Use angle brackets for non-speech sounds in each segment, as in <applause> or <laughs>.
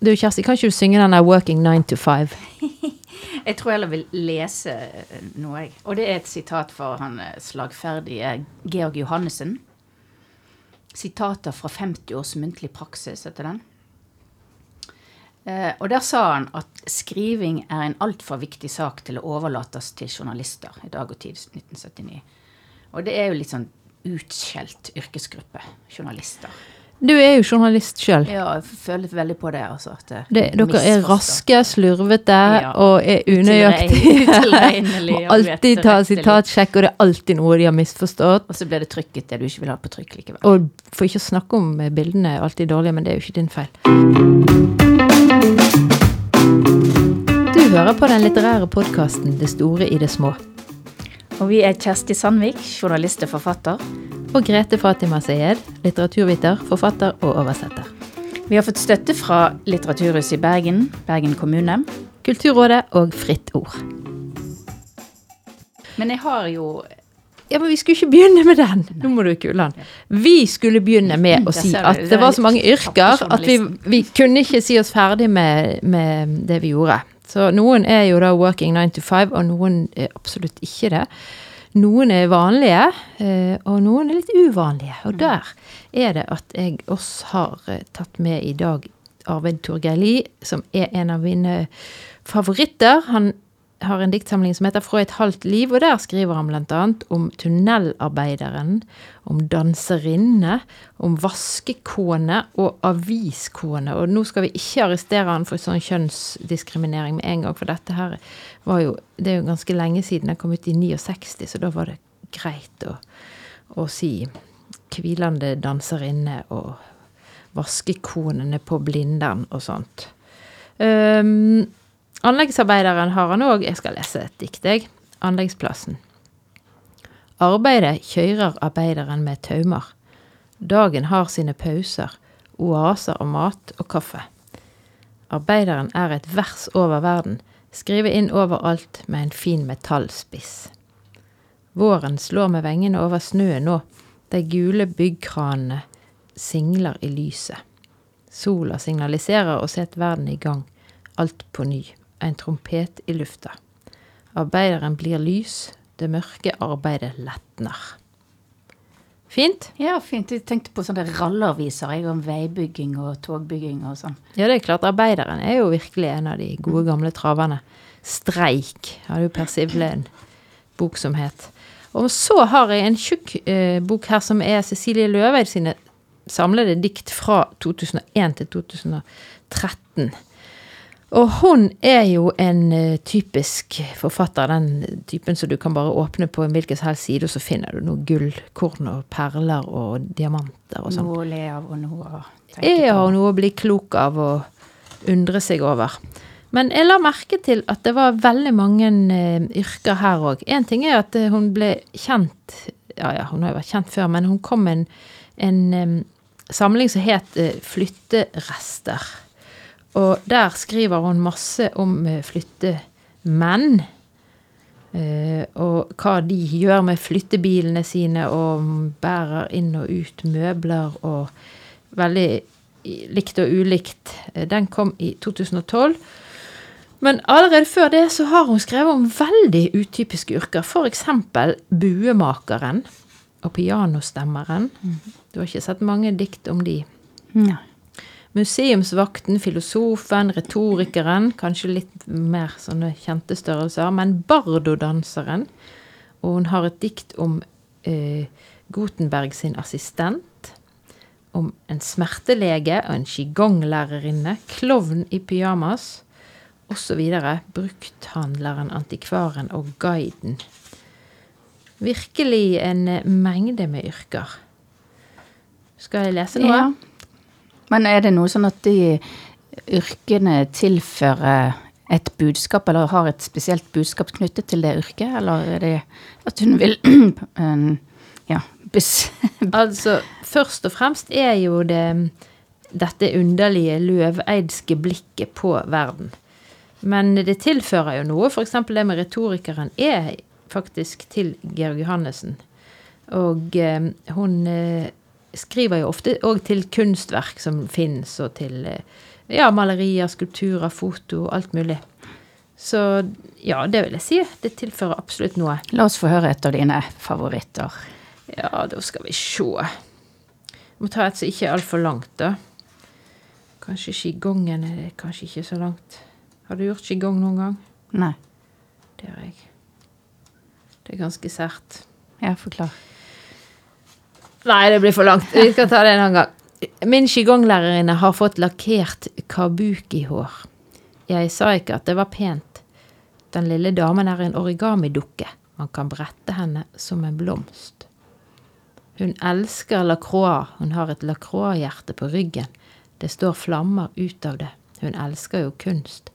Du, Kjersti, kan ikke du synge den der 'Working nine to five'? <laughs> Jeg tror jeg vil lese eh, noe, jeg. Og det er et sitat fra han eh, slagferdige Georg Johannessen. Sitater fra 50 års muntlig praksis, heter den. Eh, og der sa han at skriving er en altfor viktig sak til å overlates til journalister i Dag og Tid 1979. Og det er jo litt sånn utskjelt yrkesgruppe, journalister. Du er jo journalist sjøl. Ja, jeg føler veldig på det. altså. At det Dere er raske, slurvete Ja. og er unøyaktige. Må alltid ta sitatsjekk, og det er alltid noe de har misforstått. Og så blir det trykket det du ikke vil ha på trykk likevel. Og for ikke å snakke om eh, bildene er alltid dårlige, men det er jo ikke din feil. Du hører på den litterære podkasten Det store i det små. Og vi er Kjersti Sandvik, journalist og forfatter. Og Grete Fatima Sayed, litteraturviter, forfatter og oversetter. Vi har fått støtte fra Litteraturhuset i Bergen, Bergen kommune. Kulturrådet og Fritt Ord. Men jeg har jo Ja, men vi skulle ikke begynne med den. Nå må du kule den. Vi skulle begynne med å si at det var så mange yrker at vi, vi kunne ikke si oss ferdig med, med det vi gjorde. Så noen er jo da working 9 to 5, og noen er absolutt ikke det. Noen er vanlige, eh, og noen er litt uvanlige. Og der er det at jeg også har eh, tatt med i dag Arvid Turgeili, som er en av mine favoritter. Han har en diktsamling som heter 'Fra et halvt liv', og der skriver han bl.a. om tunnelarbeideren, om danserinne, om vaskekone og aviskone. Og nå skal vi ikke arrestere han for sånn kjønnsdiskriminering med en gang, for dette her var jo Det er jo ganske lenge siden. Den kom ut i 69, så da var det greit å, å si hvilende danserinne og vaskekonene på Blindern og sånt. Um, anleggsarbeideren har han òg. Jeg skal lese et dikt, jeg. Anleggsplassen. Arbeidet kjører arbeideren med taumer. Dagen har sine pauser, oaser av mat og kaffe. Arbeideren er et vers over verden, skrevet inn overalt med en fin metallspiss. Våren slår med vengene over snøen nå, de gule byggkranene singler i lyset. Sola signaliserer å sette verden i gang, alt på ny, en trompet i lufta. Arbeideren blir lys, det mørke arbeidet letner. Fint? Ja, fint. Jeg tenkte på sånne ralleaviser jeg, om veibygging og togbygging og sånn. Ja, det er klart, arbeideren er jo virkelig en av de gode gamle traverne. Streik hadde jo Per Sivle en bok som het. Og så har jeg en tjukk eh, bok her som er Cecilie Løveid sine samlede dikt fra 2001 til 2013. Og hun er jo en eh, typisk forfatter, den typen som du kan bare åpne på en hvilken som helst side, og så finner du noe gullkorn og perler og diamanter og sånn. Noe å le av og noe å tenke på. Ja, og noe å bli klok av og undre seg over. Men jeg la merke til at det var veldig mange eh, yrker her òg. Én ting er at eh, hun ble kjent Ja, ja, hun har jo vært kjent før, men hun kom med en, en samling som het Flytterester. Og der skriver hun masse om eh, flyttemenn. Eh, og hva de gjør med flyttebilene sine, og bærer inn og ut møbler og Veldig likt og ulikt. Eh, Den kom i 2012. Men allerede før det så har hun skrevet om veldig utypiske yrker. F.eks. buemakeren og pianostemmeren. Du har ikke sett mange dikt om de. Nei. Museumsvakten, filosofen, retorikeren, kanskje litt mer sånne kjente størrelser, men bardodanseren. Og hun har et dikt om eh, Gutenberg sin assistent. Om en smertelege og en qigonglærerinne, klovn i pyjamas osv. Brukthandleren, antikvaren og guiden. Virkelig en eh, mengde med yrker. Skal jeg lese noe? Ja. Men er det noe sånn at de yrkene tilfører et budskap, eller har et spesielt budskap knyttet til det yrket, eller er det at hun vil <clears throat> ja, bes... <laughs> Altså, først og fremst er jo det dette underlige løveidske blikket på verden. Men det tilfører jo noe. F.eks. det med retorikeren er faktisk til Georg Johannessen. Og eh, hun eh, skriver jo ofte òg til kunstverk som fins, og til eh, ja, malerier, skulpturer, foto, alt mulig. Så ja, det vil jeg si. Det tilfører absolutt noe. La oss få høre et av dine favoritter. Ja, da skal vi se. Jeg må ta et som ikke er altfor langt, da. Kanskje qigongen er kanskje ikke så langt. Har du gjort qigong noen gang? Nei. Det har jeg. Det er ganske sært. Ja, forklar. Nei, det blir for langt. Vi skal ta det en annen gang. Min qigonglærerinne har fått lakkert kabuki-hår. Jeg sa ikke at det var pent. Den lille damen er en origamidukke. Man kan brette henne som en blomst. Hun elsker lacroix. Hun har et lacroix-hjerte på ryggen. Det står flammer ut av det. Hun elsker jo kunst.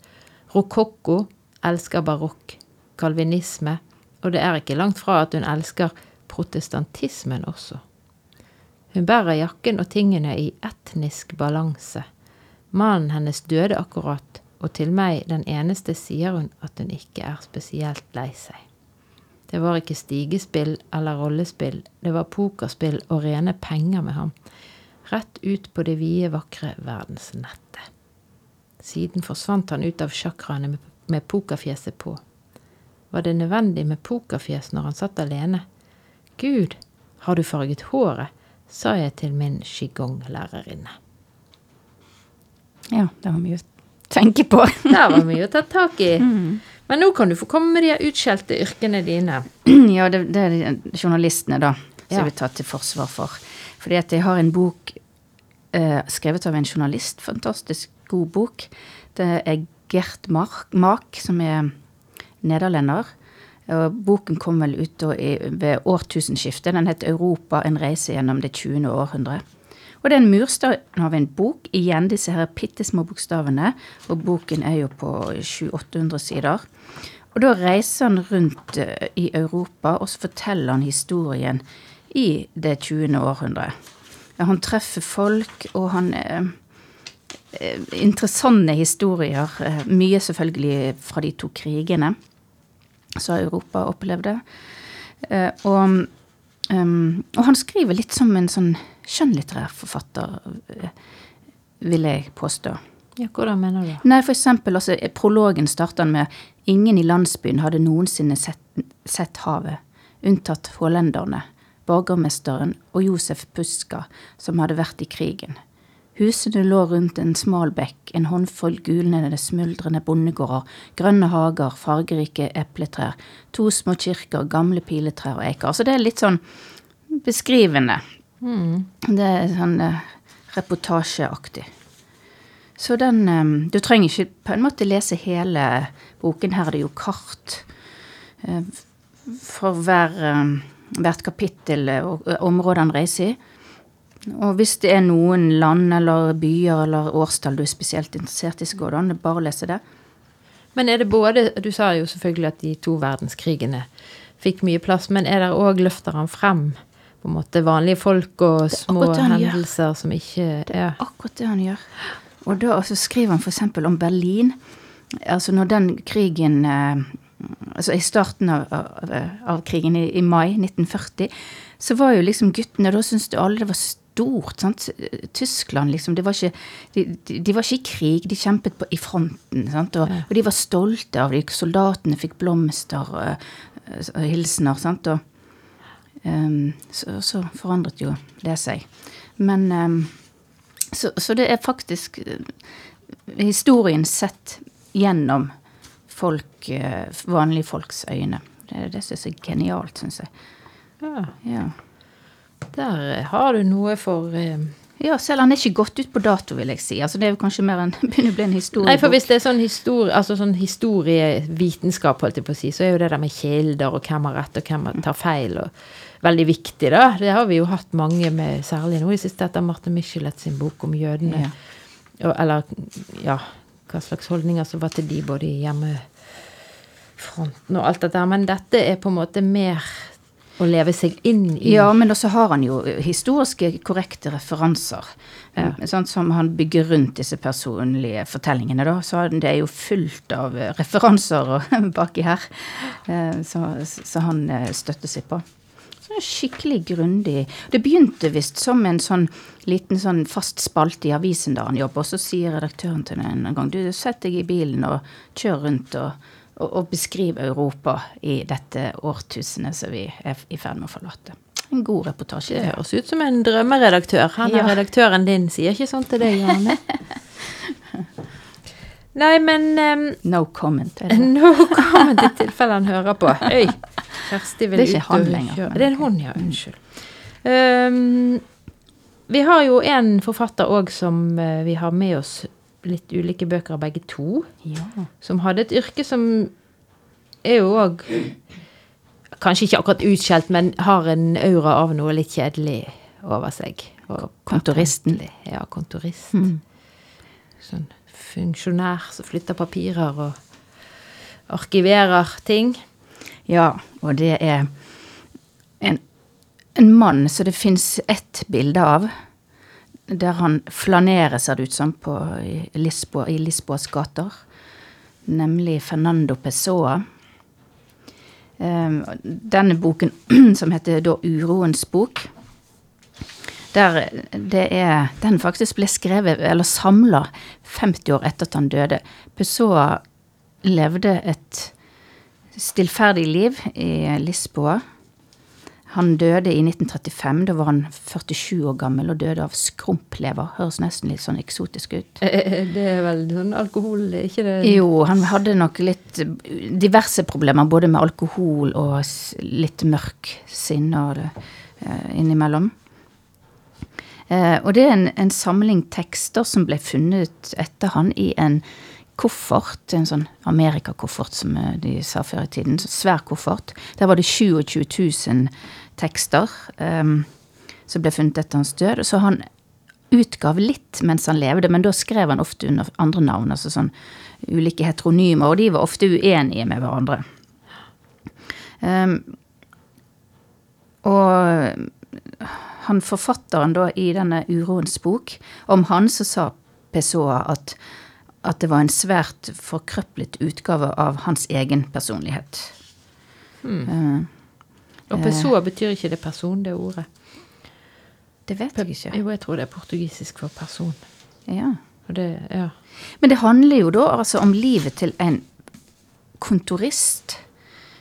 Rokokko elsker barokk. Kalvinisme. Og det er ikke langt fra at hun elsker protestantismen også. Hun bærer jakken og tingene i etnisk balanse. Mannen hennes døde akkurat, og til meg, den eneste, sier hun at hun ikke er spesielt lei seg. Det var ikke stigespill eller rollespill, det var pokerspill og rene penger med ham. Rett ut på det vide, vakre verdensnettet. Siden forsvant han ut av sjakraene med, pokerfjeset på. Var det nødvendig med pokerfjes når han satt alene? Gud, har du farget håret? Sa jeg til min qigong-lærerinne. Ja, det var mye å tenke på. <laughs> det var mye å ta tak i. Mm. Men nå kan du få komme med de utskjelte yrkene dine. <clears throat> Ja, det, det er journalistene, da, som ja. jeg vil ta til forsvar for. Fordi at jeg har en bok eh, skrevet av en journalist. Fantastisk god bok. Det er Gert Mark, som er nederlender. Boken kom vel ut ved årtusenskiftet. Den het 'Europa en reise gjennom det 20. århundre'. Og det er en murstein av en bok. Igjen disse her bitte små bokstavene. Og boken er jo på 700-800 sider. Og da reiser han rundt eh, i Europa, og så forteller han historien i det 20. århundre. Han treffer folk, og han eh, Interessante historier. Eh, mye selvfølgelig fra de to krigene som Europa opplevd Eh, og, og, han skriver litt som en sånn skjønnlitterær forfatter, eh, vil jeg påstå. Ja, Hvordan mener du? Nei, for eksempel, altså, Prologen starter med 'Ingen i landsbyen hadde noensinne sett, sett havet, unntatt hollenderne, borgermesteren og Josef Puska, som hadde vært i krigen. Husene lå rundt en smal bekk, en håndfull gulnede, smuldrende bondegårder, grønne hager, fargerike epletrær, to små kirker, gamle piletrær og eiker. Så det er litt sånn beskrivende. Mm. Det er sånn uh, reportasjeaktig. Så den um, Du trenger ikke på en måte lese hele boken. Her er det jo kart uh, for hver, hvert kapittel og området han reiser i. Og hvis det er noen land eller byer eller årstall du er spesielt interessert i, så går det an å bare lese det. Men er det både Du sa jo selvfølgelig at de to verdenskrigene fikk mye plass, men er det òg løfter han frem på en måte vanlige folk og små hendelser gjør. som ikke Det er akkurat det han gjør. Og da altså, skriver han f.eks. om Berlin. Altså når den krigen eh, Altså i starten av, av, av krigen i, i mai 1940, så var jo liksom guttene Da syntes alle det var stort. Sant? Tyskland, liksom. Var ikke, de, de, var ikke i krig, de kjempet på, i fronten. sant? Og, og, de var stolte av det. Soldatene fikk blomster og, og hilsener. sant? Og, um, så, så, forandret jo det seg. Men um, så, så, det er faktisk uh, historien sett gjennom folk, uh, vanlige folks øyne. Det, det syns jeg er genialt, syns jeg. Ja. ja. Der har du noe for eh, ja, selv han er ikke gått ut på dato, vil jeg si. Altså, det er jo kanskje mer en, <laughs> begynner å bli en historiebok. Nei, for hvis det er sånn, histori altså sånn historievitenskap, holdt jeg på å si, så er jo det der med kilder og hvem har rett og hvem tar feil, og veldig viktig, da. Det har vi jo hatt mange med, særlig nå i siste etter Marte Michelet sin bok om jødene. Ja. Og, eller ja, hva slags holdninger som var til de både i hjemmefronten og alt dette der. Men dette er på en måte mer å leve seg inn i Ja, men også har han jo historiske korrekte referanser. Ja. Sånn som han bygger rundt disse personlige fortellingene, da. Så det er jo fullt av referanser <laughs> baki her. Eh, så, så han eh, støtter seg på. Så skikkelig grundig. Det begynte visst som en sånn liten sånn fast spalte i avisen der han jobber, og så sier redaktøren til meg en gang du sett deg i bilen og kjør rundt og, og, å beskrive Europa i dette årtusenet som vi er i ferd med å forlate. En god reportasje. Det høres ut som en drømmeredaktør. Han er Ja. redaktøren din sier ikke sånn til deg, Janne. <laughs> Nei, men um, No comment. Er det? <laughs> No comment i tilfelle han hører på. Øy, Kjersti vil Det er ikke ut han og lenger, kjøre. Det er en hund, ja. Unnskyld. Um, vi har jo en forfatter òg som eh, vi har med oss litt ulike bøker av begge to. Ja. Som hadde et yrke som er jo òg Kanskje ikke akkurat utskjelt, men har en aura av noe litt kjedelig over seg. Og Kontoristen. Ja, kontorist. Mm. Sånn funksjonær som flytter papirer og arkiverer ting. Ja, og det er en, en mann som det fins ett bilde av, der han flanerer, ser det ut som, på, i, Lisboa, i Lisboas gater. Nemlig Fernando Pessoa. Um, denne boken, <clears throat> som heter da Uroens bok, der det er Den faktisk ble skrevet, eller samla, 50 år etter at han døde. Pessoa levde et stillferdig liv i Lisboa. Han døde i 1935. Da var han 47 år gammel og døde av skrumplever. Høres nesten litt sånn eksotisk ut. <laughs> Det er vel sånn alkohol, ikke det? Jo, han hadde nok litt diverse problemer, både med alkohol og litt mørk sinn og det, eh, innimellom. Eh, og det er en, en samling tekster som ble funnet etter han i en koffert, en sånn Amerikakoffert som eh, de sa før i tiden, så svær koffert. Der var det 27 000 tekster um, som ble funnet etter hans død. Så han utgav litt mens han levde, men da skrev han ofte under andre navn, altså sånn ulike heteronymer, og de var ofte uenige med hverandre. Um, og han forfatteren da i denne Uroens bok, om han så sa Pessoa at, at det var en svært forkrøplet utgave av hans egen personlighet. Eh, Og pessoa betyr ikke det person, det ordet. det vet jeg ikke. Jo, jeg tror det er portugisisk for person. Ja. Og det, ja. Men det handler jo da altså om livet til en kontorist,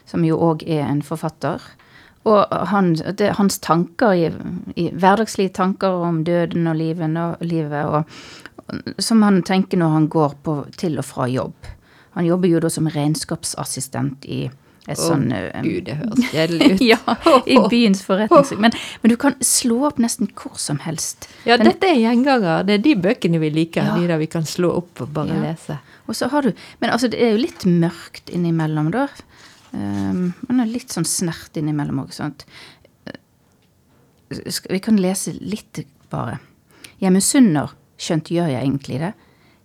som jo òg er en forfatter. Og han, det, hans tanker, i, i hverdagslige tanker om døden og livet, og, livet og, som han tenker når han går på, til og fra jobb. Han jobber jo da som regnskapsassistent i et Å, sånn Gud, det høres kjedelig ut. <laughs> ja, i <laughs> byens forretning. Men, men du kan slå opp nesten hvor som helst. Ja, Den- dette er gjenganger. Det er de bøkene vi liker. Ja. De der vi kan slå opp og bare Ja. lese. Og så har du Men altså, det er jo litt mørkt innimellom, da. Um, men litt sånn snert innimellom òg. Eh, Vi kan lese litt, bare. Jeg misunner, skjønt gjør jeg egentlig det,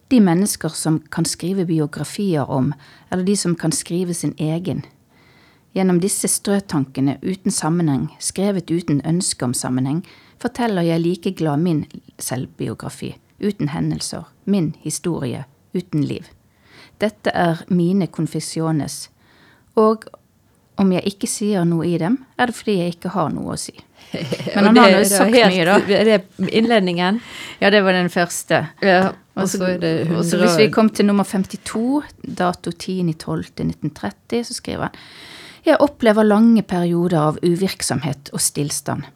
de mennesker som kan skrive biografier om, eller de som kan skrive sin egen. Gjennom disse strøtankene uten sammenheng, skrevet uten ønske om sammenheng, forteller jeg like glad min selvbiografi, uten hendelser, min historie, uten liv. Dette er mine confessiones, og om jeg ikke sier noe i dem, er det fordi jeg ikke har noe å si. <laughs> Men han han har jo sagt helt- mye, da. Er det innledningen? Ja, det var den første. Ja. Og så er det 100 Også hvis vi kom til nummer 52, dato 10.12.1930, så skriver han Jeg opplever lange perioder av uvirksomhet og stillstand.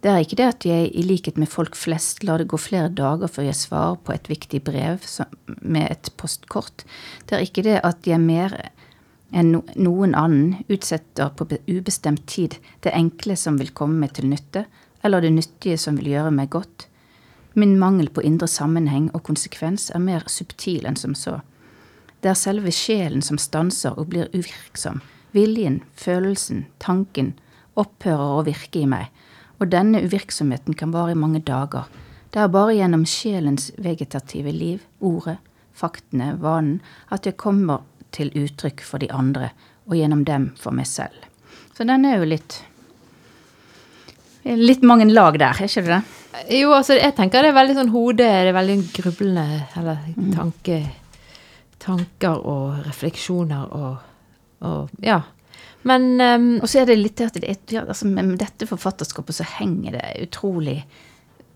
Det er ikke det at jeg i likhet med folk flest lar det gå flere dager før jeg svarer på et viktig brev med et postkort. Det er ikke det at jeg mer enn noen annen utsetter på ubestemt tid det enkle som vil komme meg til nytte, eller det nyttige som vil gjøre meg godt. Min mangel på indre sammenheng og konsekvens er mer subtil enn som så. Det er selve sjelen som stanser og blir uvirksom. Viljen, følelsen, tanken opphører å virke i meg, og denne uvirksomheten kan vare i mange dager. Det er bare gjennom sjelens vegetative liv, ordet, faktene, vanen, at jeg kommer til uttrykk for de andre, og gjennom dem for meg selv. Så den er jo litt Litt mange lag der, er ikke det det? Jo, altså, jeg tenker det er veldig sånn hode Det er veldig grublende Eller Mm. tanke, tanker og refleksjoner og, og Ja. Men um, Og så er det litt det at det, ja, altså med dette forfatterskapet så henger det utrolig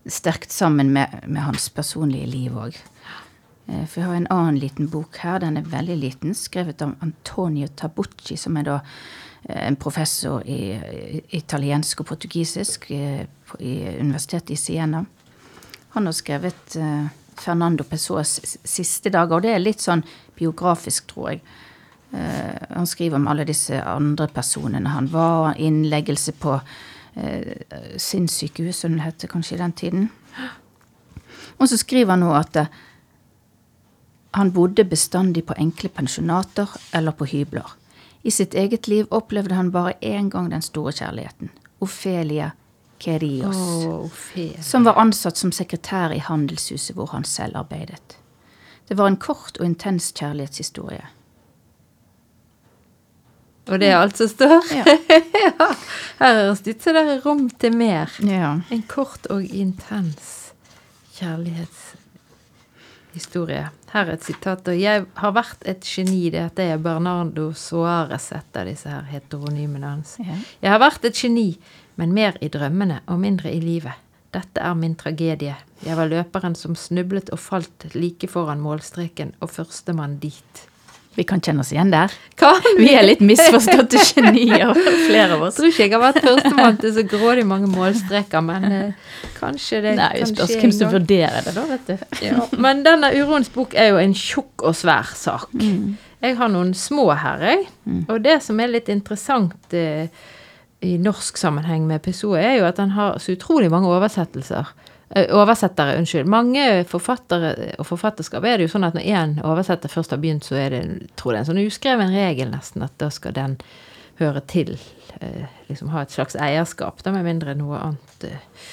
sterkt sammen med, med hans personlige liv òg. For jeg har en annen liten bok her, den er veldig liten, skrevet av Antonio Tabucci, som er da eh, en professor i italiensk og portugisisk eh, i Universitetet i Siena. Han har skrevet eh, Fernando Pessoas siste dager, og det er litt sånn biografisk, tror jeg. Eh, han skriver om alle disse andre personene. Han var innleggelse på eh, sinnssykehus, som det het kanskje i den tiden. Og så skriver han nå at eh, han bodde bestandig på enkle pensjonater eller på hybler. I sitt eget liv opplevde han bare én gang den store kjærligheten. Ofelia Kerios oh, Ophelia. som var ansatt som sekretær i handelshuset hvor han selv arbeidet. Det var en kort og intens kjærlighetshistorie. Og det er alt som står? Ja. <laughs> ja. Her høres det ut som det er rom til mer. Ja. En kort og intens kjærlighetshistorie. Her er et sitat. Og jeg har vært et geni. Dette er Bernardo Soares, et av disse her heteronymene hans. Ja. Jeg har vært et geni, men mer i drømmene og mindre i livet. Dette er min tragedie. Jeg var løperen som snublet og falt like foran målstreken, og førstemann dit. Vi kan kjenne oss igjen der. Kan Vi er litt misforståtte genier, flere av Jeg oss. tror ikke jeg har vært førstemann til så grådig mange målstreker, men eh, kanskje det Nei, jeg spørs hvem som vurderer det, da, vet du. Ja, men denne Uroens bok er jo en tjukk og svær sak. Jeg har noen små her, jeg. Og det som er litt interessant eh, i norsk sammenheng med Pessoa, er jo at han har så utrolig mange oversettelser. Eh, oversettere, unnskyld. Mange forfattere og forfatterskap er det jo sånn at når én oversetter først har begynt, så er det tror det er en sånn uskreven regel nesten at da skal den høre til. Eh, liksom ha et slags eierskap, da med mindre noe annet eh,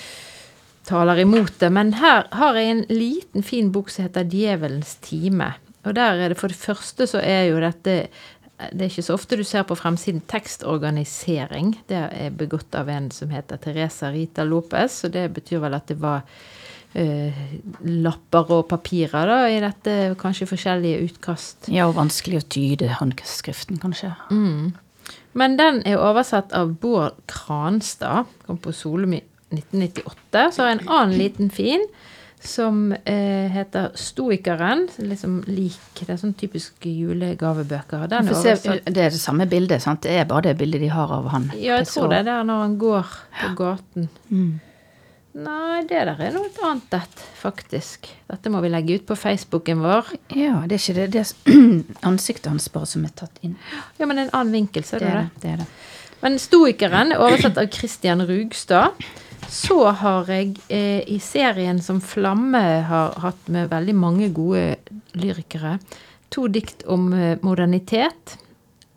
taler imot det. Men her har jeg en liten, fin bok som heter 'Djevelens time'. Og der er det for det første så er jo dette Det er ikke så ofte du ser på fremsiden tekstorganisering. Det er begått av en som heter Teresa Rita Lopez, og det betyr vel at det var eh, lapper og papirer da, i dette, kanskje forskjellige utkast. Ja, og vanskelig å tyde håndskriften, kanskje. Men den er oversatt av Bård Kranstad. Kom på Solum i 1998. Så har jeg en annen liten fin som eh, heter Stoikeren. Liksom lik Det er sånn typisk julegavebøker. Den er se, det er det samme bildet, sant? Det er bare det bildet de har av han. Ja, jeg tror det er der når han går på gaten. Mm. Nei, det der er noe annet, et, faktisk. Dette må vi legge ut på Facebooken vår. Ja, det er ikke det. Det er <clears throat> ansiktet hans bare som er tatt inn. Ja, men en annen vinkel, ser du Det det? er det. det, er det. Men Stoikeren er oversatt av Christian Rugstad. Så har jeg eh, i serien som Flamme har hatt med veldig mange gode lyrikere, to dikt om eh, modernitet.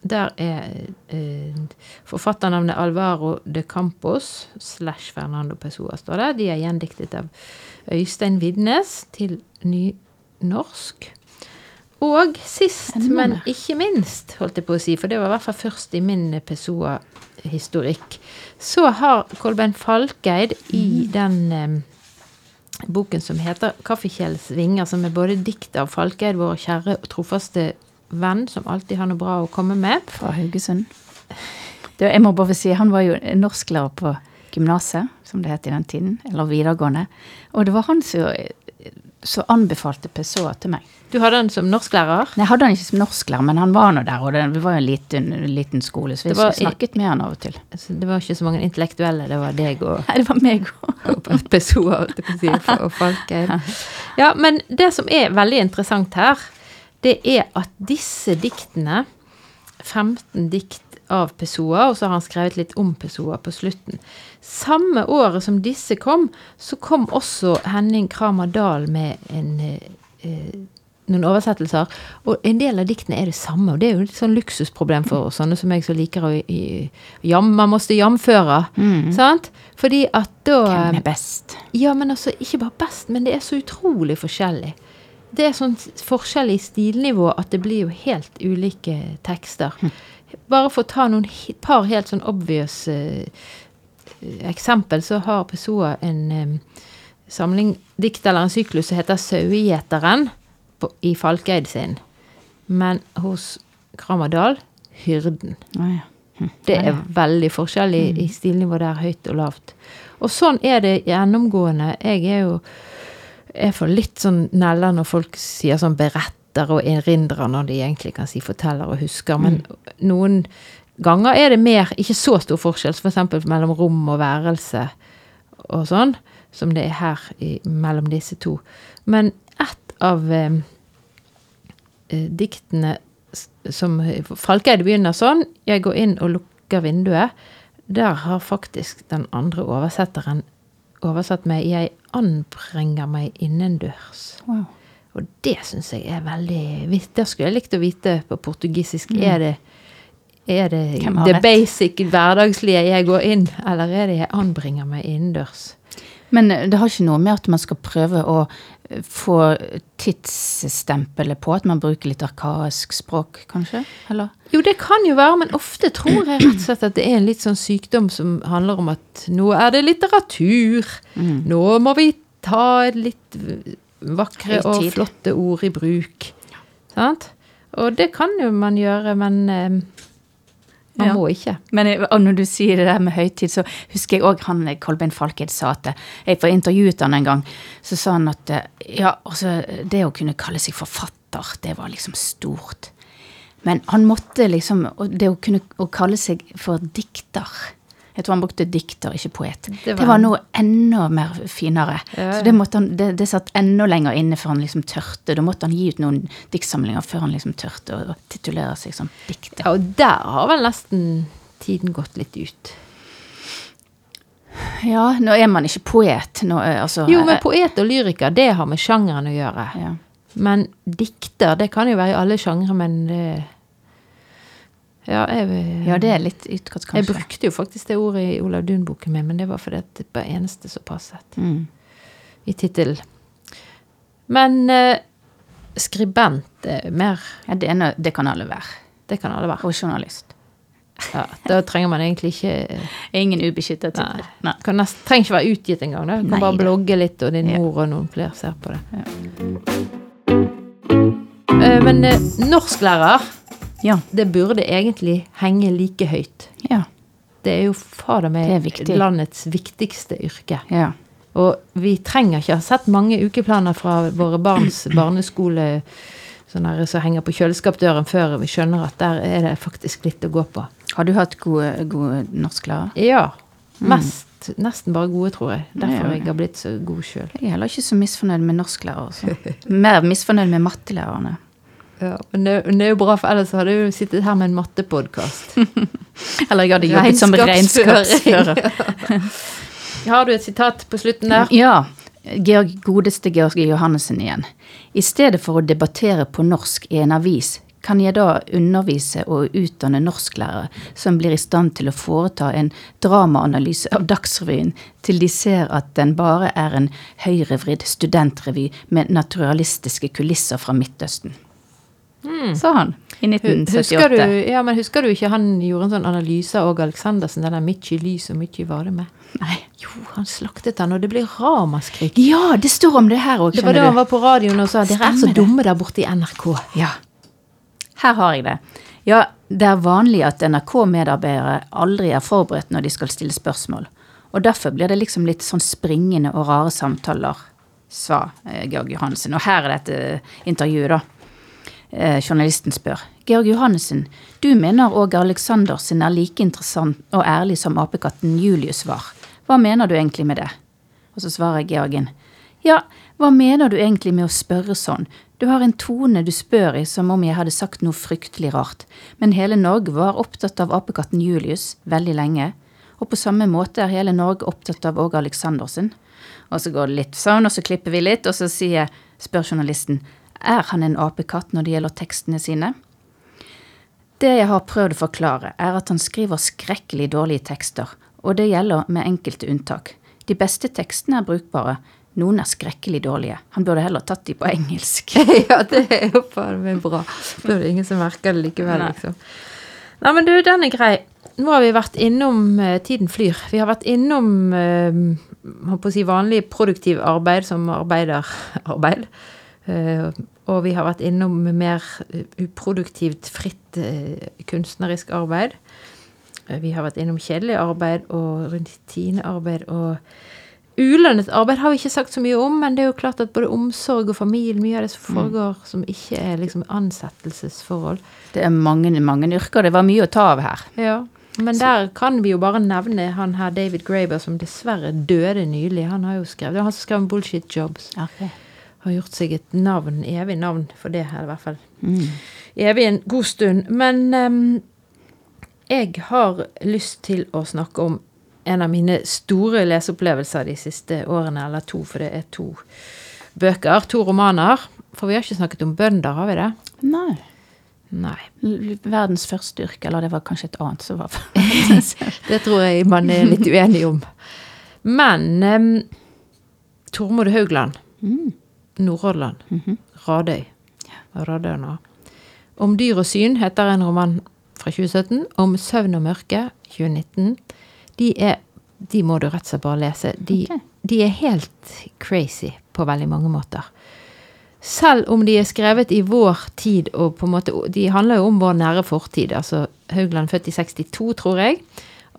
Der er eh, forfatternavnet Alvaro de Campos slash Fernando Pessoa står det. De er gjendiktet av Øystein Vidnes til nynorsk. Og sist, men ikke minst, holdt jeg på å si, for det var i hvert fall først i min Pessoa-historikk, så har Kolbein Falkeid i den eh, boken som heter 'Kaffekjelens vinger', som er både dikt av Falkeid, vår kjære og trofaste venn, som alltid har noe bra å komme med. Fra Haugesund. Det, jeg må bare si, Han var jo norsklærer på gymnaset, som det het i den tiden. Eller videregående. Og det var han som, som anbefalte Pessoa til meg. Du hadde han som norsklærer. Nei, Jeg hadde han ikke som norsklærer, men han var nå der. Og det, vi var jo en liten, liten skole, så vi var snakket med han av og til. Så det var ikke så mange intellektuelle, det var deg og <laughs> Nei, det var meg <laughs> og Pessoa si, og Falkheim. <laughs> Ja, men det som er veldig interessant her, det er at disse diktene, 15 dikt av Pessoa, og så har han skrevet litt om Pessoa på slutten. Samme året som disse kom, så kom også Henning Kramer Dahl med en, eh, eh, noen oversettelser. Og en del av diktene er det samme, og det er jo et sånn luksusproblem for oss, sånne som jeg som liker å jam, Man måtte jamføre, sant? Fordi at da Hvem er best? ja, men altså, ikke bare best, men det er så utrolig forskjellig. Det er sånn forskjell i stilnivå at det blir jo helt ulike tekster. Bare for å ta noen par helt sånn obvious eh, eksempel, så har Pessoa en eh, samling dikt eller en syklus som heter 'Sauegjeteren' i Falkeid sin. Men hos Kramadal 'Hyrden'. Å, ja. Det er veldig forskjellig i stilnivå der, høyt og lavt. Og sånn er det gjennomgående. Jeg er jo jeg for litt sånn neller når folk sier sånn beretter og erindrer, når de egentlig kan si forteller og husker. Men noen ganger er det mer, ikke så stor forskjell, f.eks. mellom rom og værelse og sånn, som det er her i, mellom disse to. Men ett av eh, eh, diktene som Falkeide begynner sånn, jeg går inn og lukker vinduet. Der har faktisk den andre oversetteren oversatt med 'jeg anbringer meg innendørs'. Wow. Og det syns jeg er veldig vit- Det skulle jeg likt å vite på portugisisk. Er det, er det det basic, hverdagslige 'jeg går inn', eller er det 'jeg anbringer meg innendørs'? Men eh, det har ikke noe med at man skal prøve å eh, få tidsstempelet på, at man bruker litt arkaisk språk, kanskje? Eller? Jo, det kan jo være, men ofte tror jeg rett og slett at det er en litt sånn sykdom som handler om at nå er det litteratur. Mm. Nå må vi ta litt vakre og flotte ord i bruk. Sant? Og det kan jo man gjøre, men eh, man Ja. må ikke. Men og når du sier det der med høytid, så husker jeg òg han eh, Kolbein Falkeid sa at eh, Jeg får intervjuet han en gang. Så sa han at eh, ja, altså det å kunne kalle seg forfatter, det var liksom stort. Men han måtte liksom Det å kunne å kalle seg for dikter Jeg tror han brukte dikter, ikke poet. Det Det var- var, noe enda mer finere. Ja. Så det, han, det, det satt enda lenger inne før han liksom tørte. Da måtte han gi ut noen diktsamlinger før han liksom tørte å, titulere seg som dikter. Ja, og der har vel nesten tiden gått litt ut. Ja, nå er man ikke poet. Nå, er- altså, Jo, men eh, poet og lyriker, det har med sjangeren å gjøre. ja. Men dikter, det kan jo være i alle sjangre, men det Ja, jeg, ja, det er litt utkast, jeg brukte jo faktisk det ordet i Olav Duun-boken min, men det var fordi det var eneste som passet Mm. i tittelen. Men eh, skribent er mer Ja, det, noe, det kan alle være. Det kan alle være. Og journalist. Ja, da trenger man egentlig ikke Ingen ubeskyttet tittel. Trenger ikke være utgitt engang. da. Kan Nei bare blogge litt, og din Ja. mor og noen flere ser på det. Ja. Men eh, norsklærer, Ja. det burde egentlig henge like høyt. Ja. Det er jo fader meg viktig. landets viktigste yrke. ja. Og vi trenger ikke ha sett mange ukeplaner fra våre barns <clears throat> barneskole her, som henger på kjøleskapdøren før vi skjønner at der er det faktisk litt å gå på. Har du hatt gode, gode norsklærere? Ja. Mest, Nesten bare gode, tror jeg. Derfor jeg har blitt så god sjøl. Jeg er heller ikke så misfornøyd med norsklærere. Altså. <laughs> Mer misfornøyd med mattelærerne. Ja, men det, men det er jo bra, for ellers hadde jeg jo sittet her med en mattepodkast. <laughs> Eller jeg hadde jobbet som regnskapsfører. <laughs> Har du et sitat på slutten der? Ja. Georg, godeste Georg Johannessen igjen. I stedet for å debattere på norsk i en avis, kan jeg da undervise og utdanne norsklærere som blir i stand til å foreta en dramaanalyse av Dagsrevyen, til de ser at den bare er en høyrevridd studentrevy med naturalistiske kulisser fra Midtøsten. Sa han i 1978. Husker du, ja, men husker du ikke han gjorde en sånn analyse av Åge Aleksandersen, den der 'Mykje lys og mykje varme'? Nei. Jo, han slaktet han, og det ble ramaskrik. Ja, det står om det her òg, Det var da han var på radioen og sa 'dere er så dumme der borte i NRK'. Ja. Her har jeg det. Ja, det er vanlig at NRK-medarbeidere aldri er forberedt når de skal stille spørsmål. Og derfor blir det liksom litt sånn springende og rare samtaler, sa eh, Georg Johansen. Og her er dette intervjuet, da. Eh, journalisten spør. Georg Johannessen, du mener Åge Aleksandersen er like interessant og ærlig som apekatten Julius var. Hva mener du egentlig med det? Og så svarer Georgen. Ja, hva mener du egentlig med å spørre sånn? Du har en tone du spør i som om jeg hadde sagt noe fryktelig rart. Men hele Norge var opptatt av apekatten Julius veldig lenge. Og på samme måte er hele Norge opptatt av Åge Aleksandersen. Og så går det litt sånn, og så klipper vi litt, og så sier, spør journalisten er han en apekatt når det gjelder tekstene sine. Det jeg har prøvd å forklare, er at han skriver skrekkelig dårlige tekster, og det gjelder med enkelte unntak. De beste tekstene er brukbare, noen er skrekkelig dårlige. Han burde heller tatt de på engelsk. <laughs> ja, det er jo faen meg bra. Da er det ingen som merker det likevel, Nei. liksom. Nei, men du, den er grei. Nå har vi vært innom eh, Tiden flyr. Vi har vært innom eh, si vanlig produktiv arbeid som arbeiderarbeid. Eh, og vi har vært innom mer eh, uproduktivt, fritt eh, kunstnerisk arbeid. Vi har vært innom kjedelig arbeid og rutinearbeid og Ulønnet arbeid har vi ikke sagt så mye om, men det er jo klart at både omsorg og familie, mye av det som foregår som ikke er liksom ansettelsesforhold. Det er mange, mange yrker. Det var mye å ta av her. Ja, men der kan vi jo bare nevne han her David Graber, som dessverre døde nylig. Han har jo skrevet, det var han som skrev om Bullshit Jobs. Har gjort seg et navn, evig navn for det her, i hvert fall. Evig en god stund. Men um, jeg har lyst til å snakke om en av mine store leseopplevelser de siste årene, eller to, for det er to bøker, to romaner. For vi har ikke snakket om bønder, har vi det? Nei. Nei. Verdens første yrke, eller det var kanskje et annet som var <laughs> Det tror jeg man er litt uenig om. Men um, Tormod Haugland, Nordhordland, Radøy Radøyna. Om dyr og syn heter en roman fra 2017. Om søvn og mørke 2019. De er De må du rett og slett bare lese. De, okay. de er helt crazy på veldig mange måter. Selv om de er skrevet i vår tid, og på en måte, de handler jo om vår nære fortid. altså Haugland født i 62, tror jeg.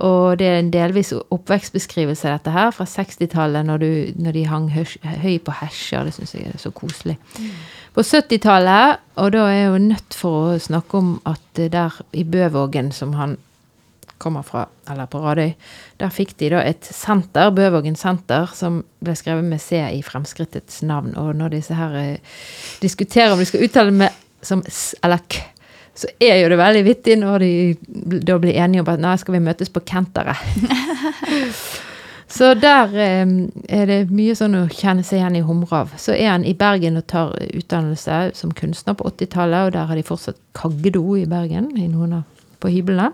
Og det er en delvis oppvekstbeskrivelse dette her, fra 60-tallet, når, når de hang høs- høy på hesjer. Det syns jeg er så koselig. På 70-tallet, og da er jeg jo nødt for å snakke om at der i Bøvågen, som han kommer fra, eller på Radøy, der fikk de da et senter, Bøvågen senter, som ble skrevet med C i Fremskrittets navn. Og når disse her eh, diskuterer om de skal uttale med som S eller K, så er jo det veldig vittig når de da blir enige om at nei, skal vi møtes på Kenteret. <laughs> Så der eh, er det mye sånn å kjenne seg igjen i humra av. Så er han i Bergen og tar utdannelse som kunstner på 80-tallet, og der har de fortsatt kaggedo i Bergen, i noen av, på hyblene.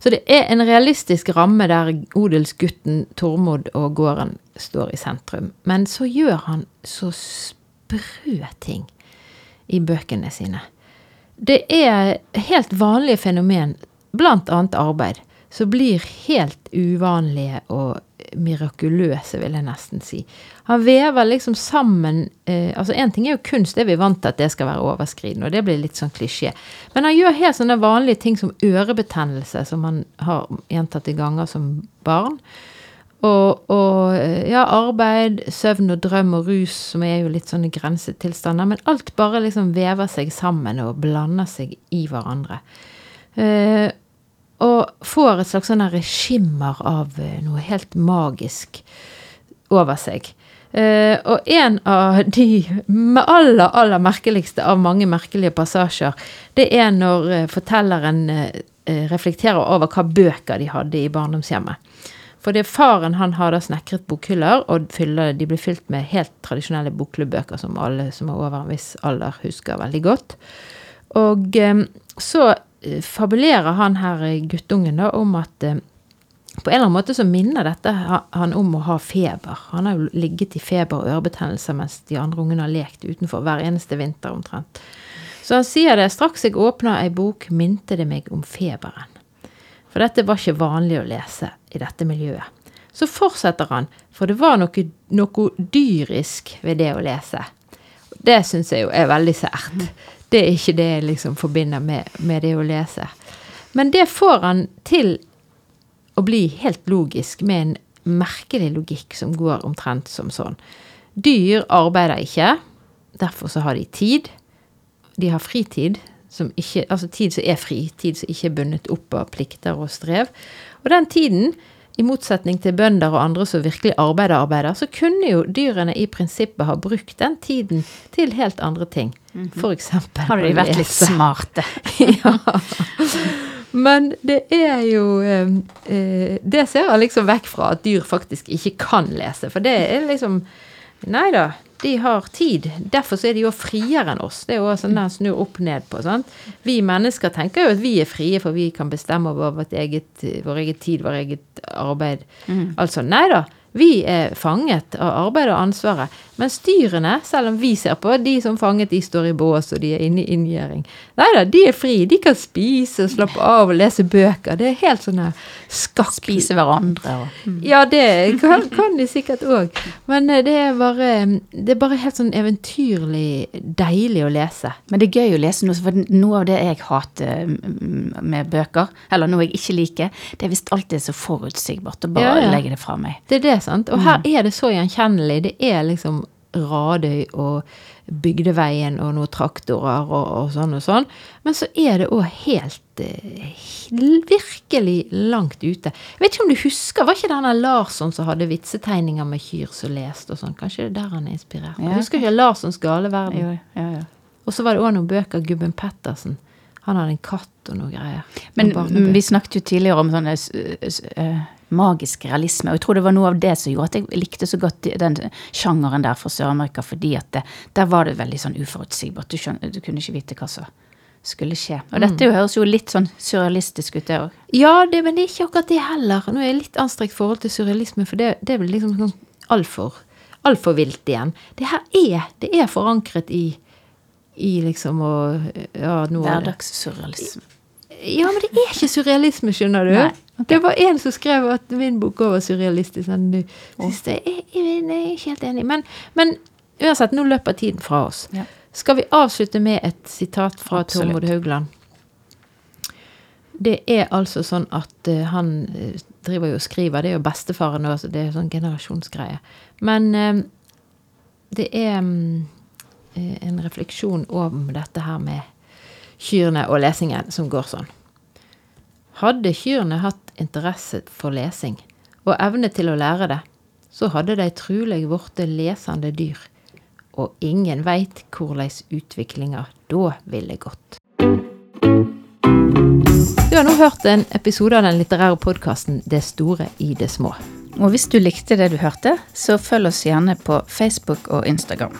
Så det er en realistisk ramme der odelsgutten Tormod og gården står i sentrum. Men så gjør han så sprø ting i bøkene sine. Det er helt vanlige fenomen, annet arbeid, som blir helt uvanlige og mirakuløse, vil jeg nesten si. Han vever liksom sammen eh, Altså, én ting er jo kunst, det er vi vant til at det skal være overskridende, og det blir litt sånn klisjé. Men han gjør helt sånne vanlige ting som ørebetennelse, som han har gjentatte ganger som barn. Og, og eh, ja, arbeid, søvn og drøm og rus, som er jo litt sånne grensetilstander. Men alt bare liksom vever seg sammen og blander seg i hverandre. Eh, og får et slags sånn skimmer av eh, noe helt magisk over seg. Eh, og en av de aller, aller merkeligste av mange merkelige passasjer, det er når eh, fortelleren reflekterer over hva bøker de hadde i barndomshjemmet. For det faren han har da snekret bokhyller, og fyller, de blir fylt med helt tradisjonelle bokklubbøker som alle som er over en viss alder husker veldig godt. Og eh, så eh, fabulerer han her eh, guttungen da om at på en eller annen måte så minner dette han om å ha feber. Han har jo ligget i feber og ørebetennelse mens de andre ungene har lekt utenfor hver eneste vinter omtrent. Så han sier det, straks jeg åpna ei bok, minte det meg om feberen. For dette var ikke vanlig å lese i dette miljøet. Så fortsetter han, for det var noe, noe dyrisk ved det å lese. Det syns jeg jo er veldig sært. Det er ikke det jeg liksom forbinder med, med det å lese. Men det får han til å bli helt logisk, med en merkelig logikk som går omtrent som sånn. Dyr arbeider ikke, derfor så har de tid. De har fritid, som ikke, altså tid som er fri, tid som ikke er bundet opp av plikter og strev. Og den tiden, i motsetning til bønder og andre som virkelig arbeider, arbeider, så kunne jo dyrene i prinsippet ha brukt den tiden til helt andre ting. For eksempel Har de vært litt <laughs> smarte? ja. Men det er jo eh, eh, Det ser jeg liksom vekk fra at dyr faktisk ikke kan lese. For det er liksom Nei da, de har tid. Derfor så er de jo friere enn oss. Det er jo sånn den snur opp ned på. sant? Vi mennesker tenker jo at vi er frie, for vi kan bestemme over vårt eget, vår eget tid, vår eget arbeid. Altså, nei da. Vi er fanget av arbeidet og ansvaret. Mens dyrene, selv om vi ser på de som fanget, de står i bås og de er inne i inngjerding. Nei da, de er fri. De kan spise og slappe av og lese bøker. Det er helt sånn skakk... Spise hverandre og mm. Ja, det kan, kan de sikkert òg. Men eh, det er, bare, det er bare helt sånn eventyrlig deilig å lese. Men det er gøy å lese noe, for noe av det jeg hater mm, med bøker, eller noe jeg ikke liker, det er visst alt er så forutsigbart, og bare ja, ja. legge det fra meg. Det er det, sant. Og her mm. er det så gjenkjennelig. Det er liksom Radøy og Bygdeveien og noen traktorer og, og sånn og sånn. Men så er det òg helt eh, virkelig langt ute. Jeg vet ikke om du husker, var ikke denne Larsson som hadde vitsetegninger med kyr som leste og sånn? Kanskje det er der han er inspirert? Ja. Jeg husker ikke Larssons gale verden. Ja, ja. Og så var det òg noen bøker av Gubben Pettersen. Han hadde en katt og noe greier. Men vi snakket jo tidligere om sånne uh, magisk realisme. Og jeg tror det var noe av det som gjorde at jeg likte så godt den sjangeren der fra Sør-Amerika, fordi at det, der var det veldig sånn uforutsigbart. Du, skjønner, du kunne ikke vite hva som skulle skje. Og dette jo, høres jo litt sånn surrealistisk ut, det òg. Ja, det, men det er ikke akkurat det heller. Nå er jeg litt anstrengt forhold til surrealisme, for det, det er vel liksom sånn altfor alt vilt igjen. Det her er, det er forankret i, i liksom å ja, Hverdagssurrealisme. Ja, men det er ikke surrealisme, skjønner du. Nei. Okay. Det var en som skrev at min bok òg var surrealistisk. Sånn, jeg, jeg, jeg, er ikke helt enig. Men, men, uansett, nå løper tiden fra oss. Ja. Skal vi avslutte med et sitat fra Tormod Haugland? Det er altså sånn at uh, han uh, driver jo og skriver. Det er jo bestefaren òg, så det er sånn generasjonsgreie. Men uh, det er um, en refleksjon om dette her med kyrne og lesingen som går sånn. Hadde kyrne hatt interesse for lesing og evne til å lære det, så hadde de trulig blitt lesende dyr, og ingen veit korleis utviklinga da ville gått. Du har nå hørt en episode av den litterære podkasten Det store i det små. Og hvis du likte det du hørte, så følg oss gjerne på Facebook og Instagram.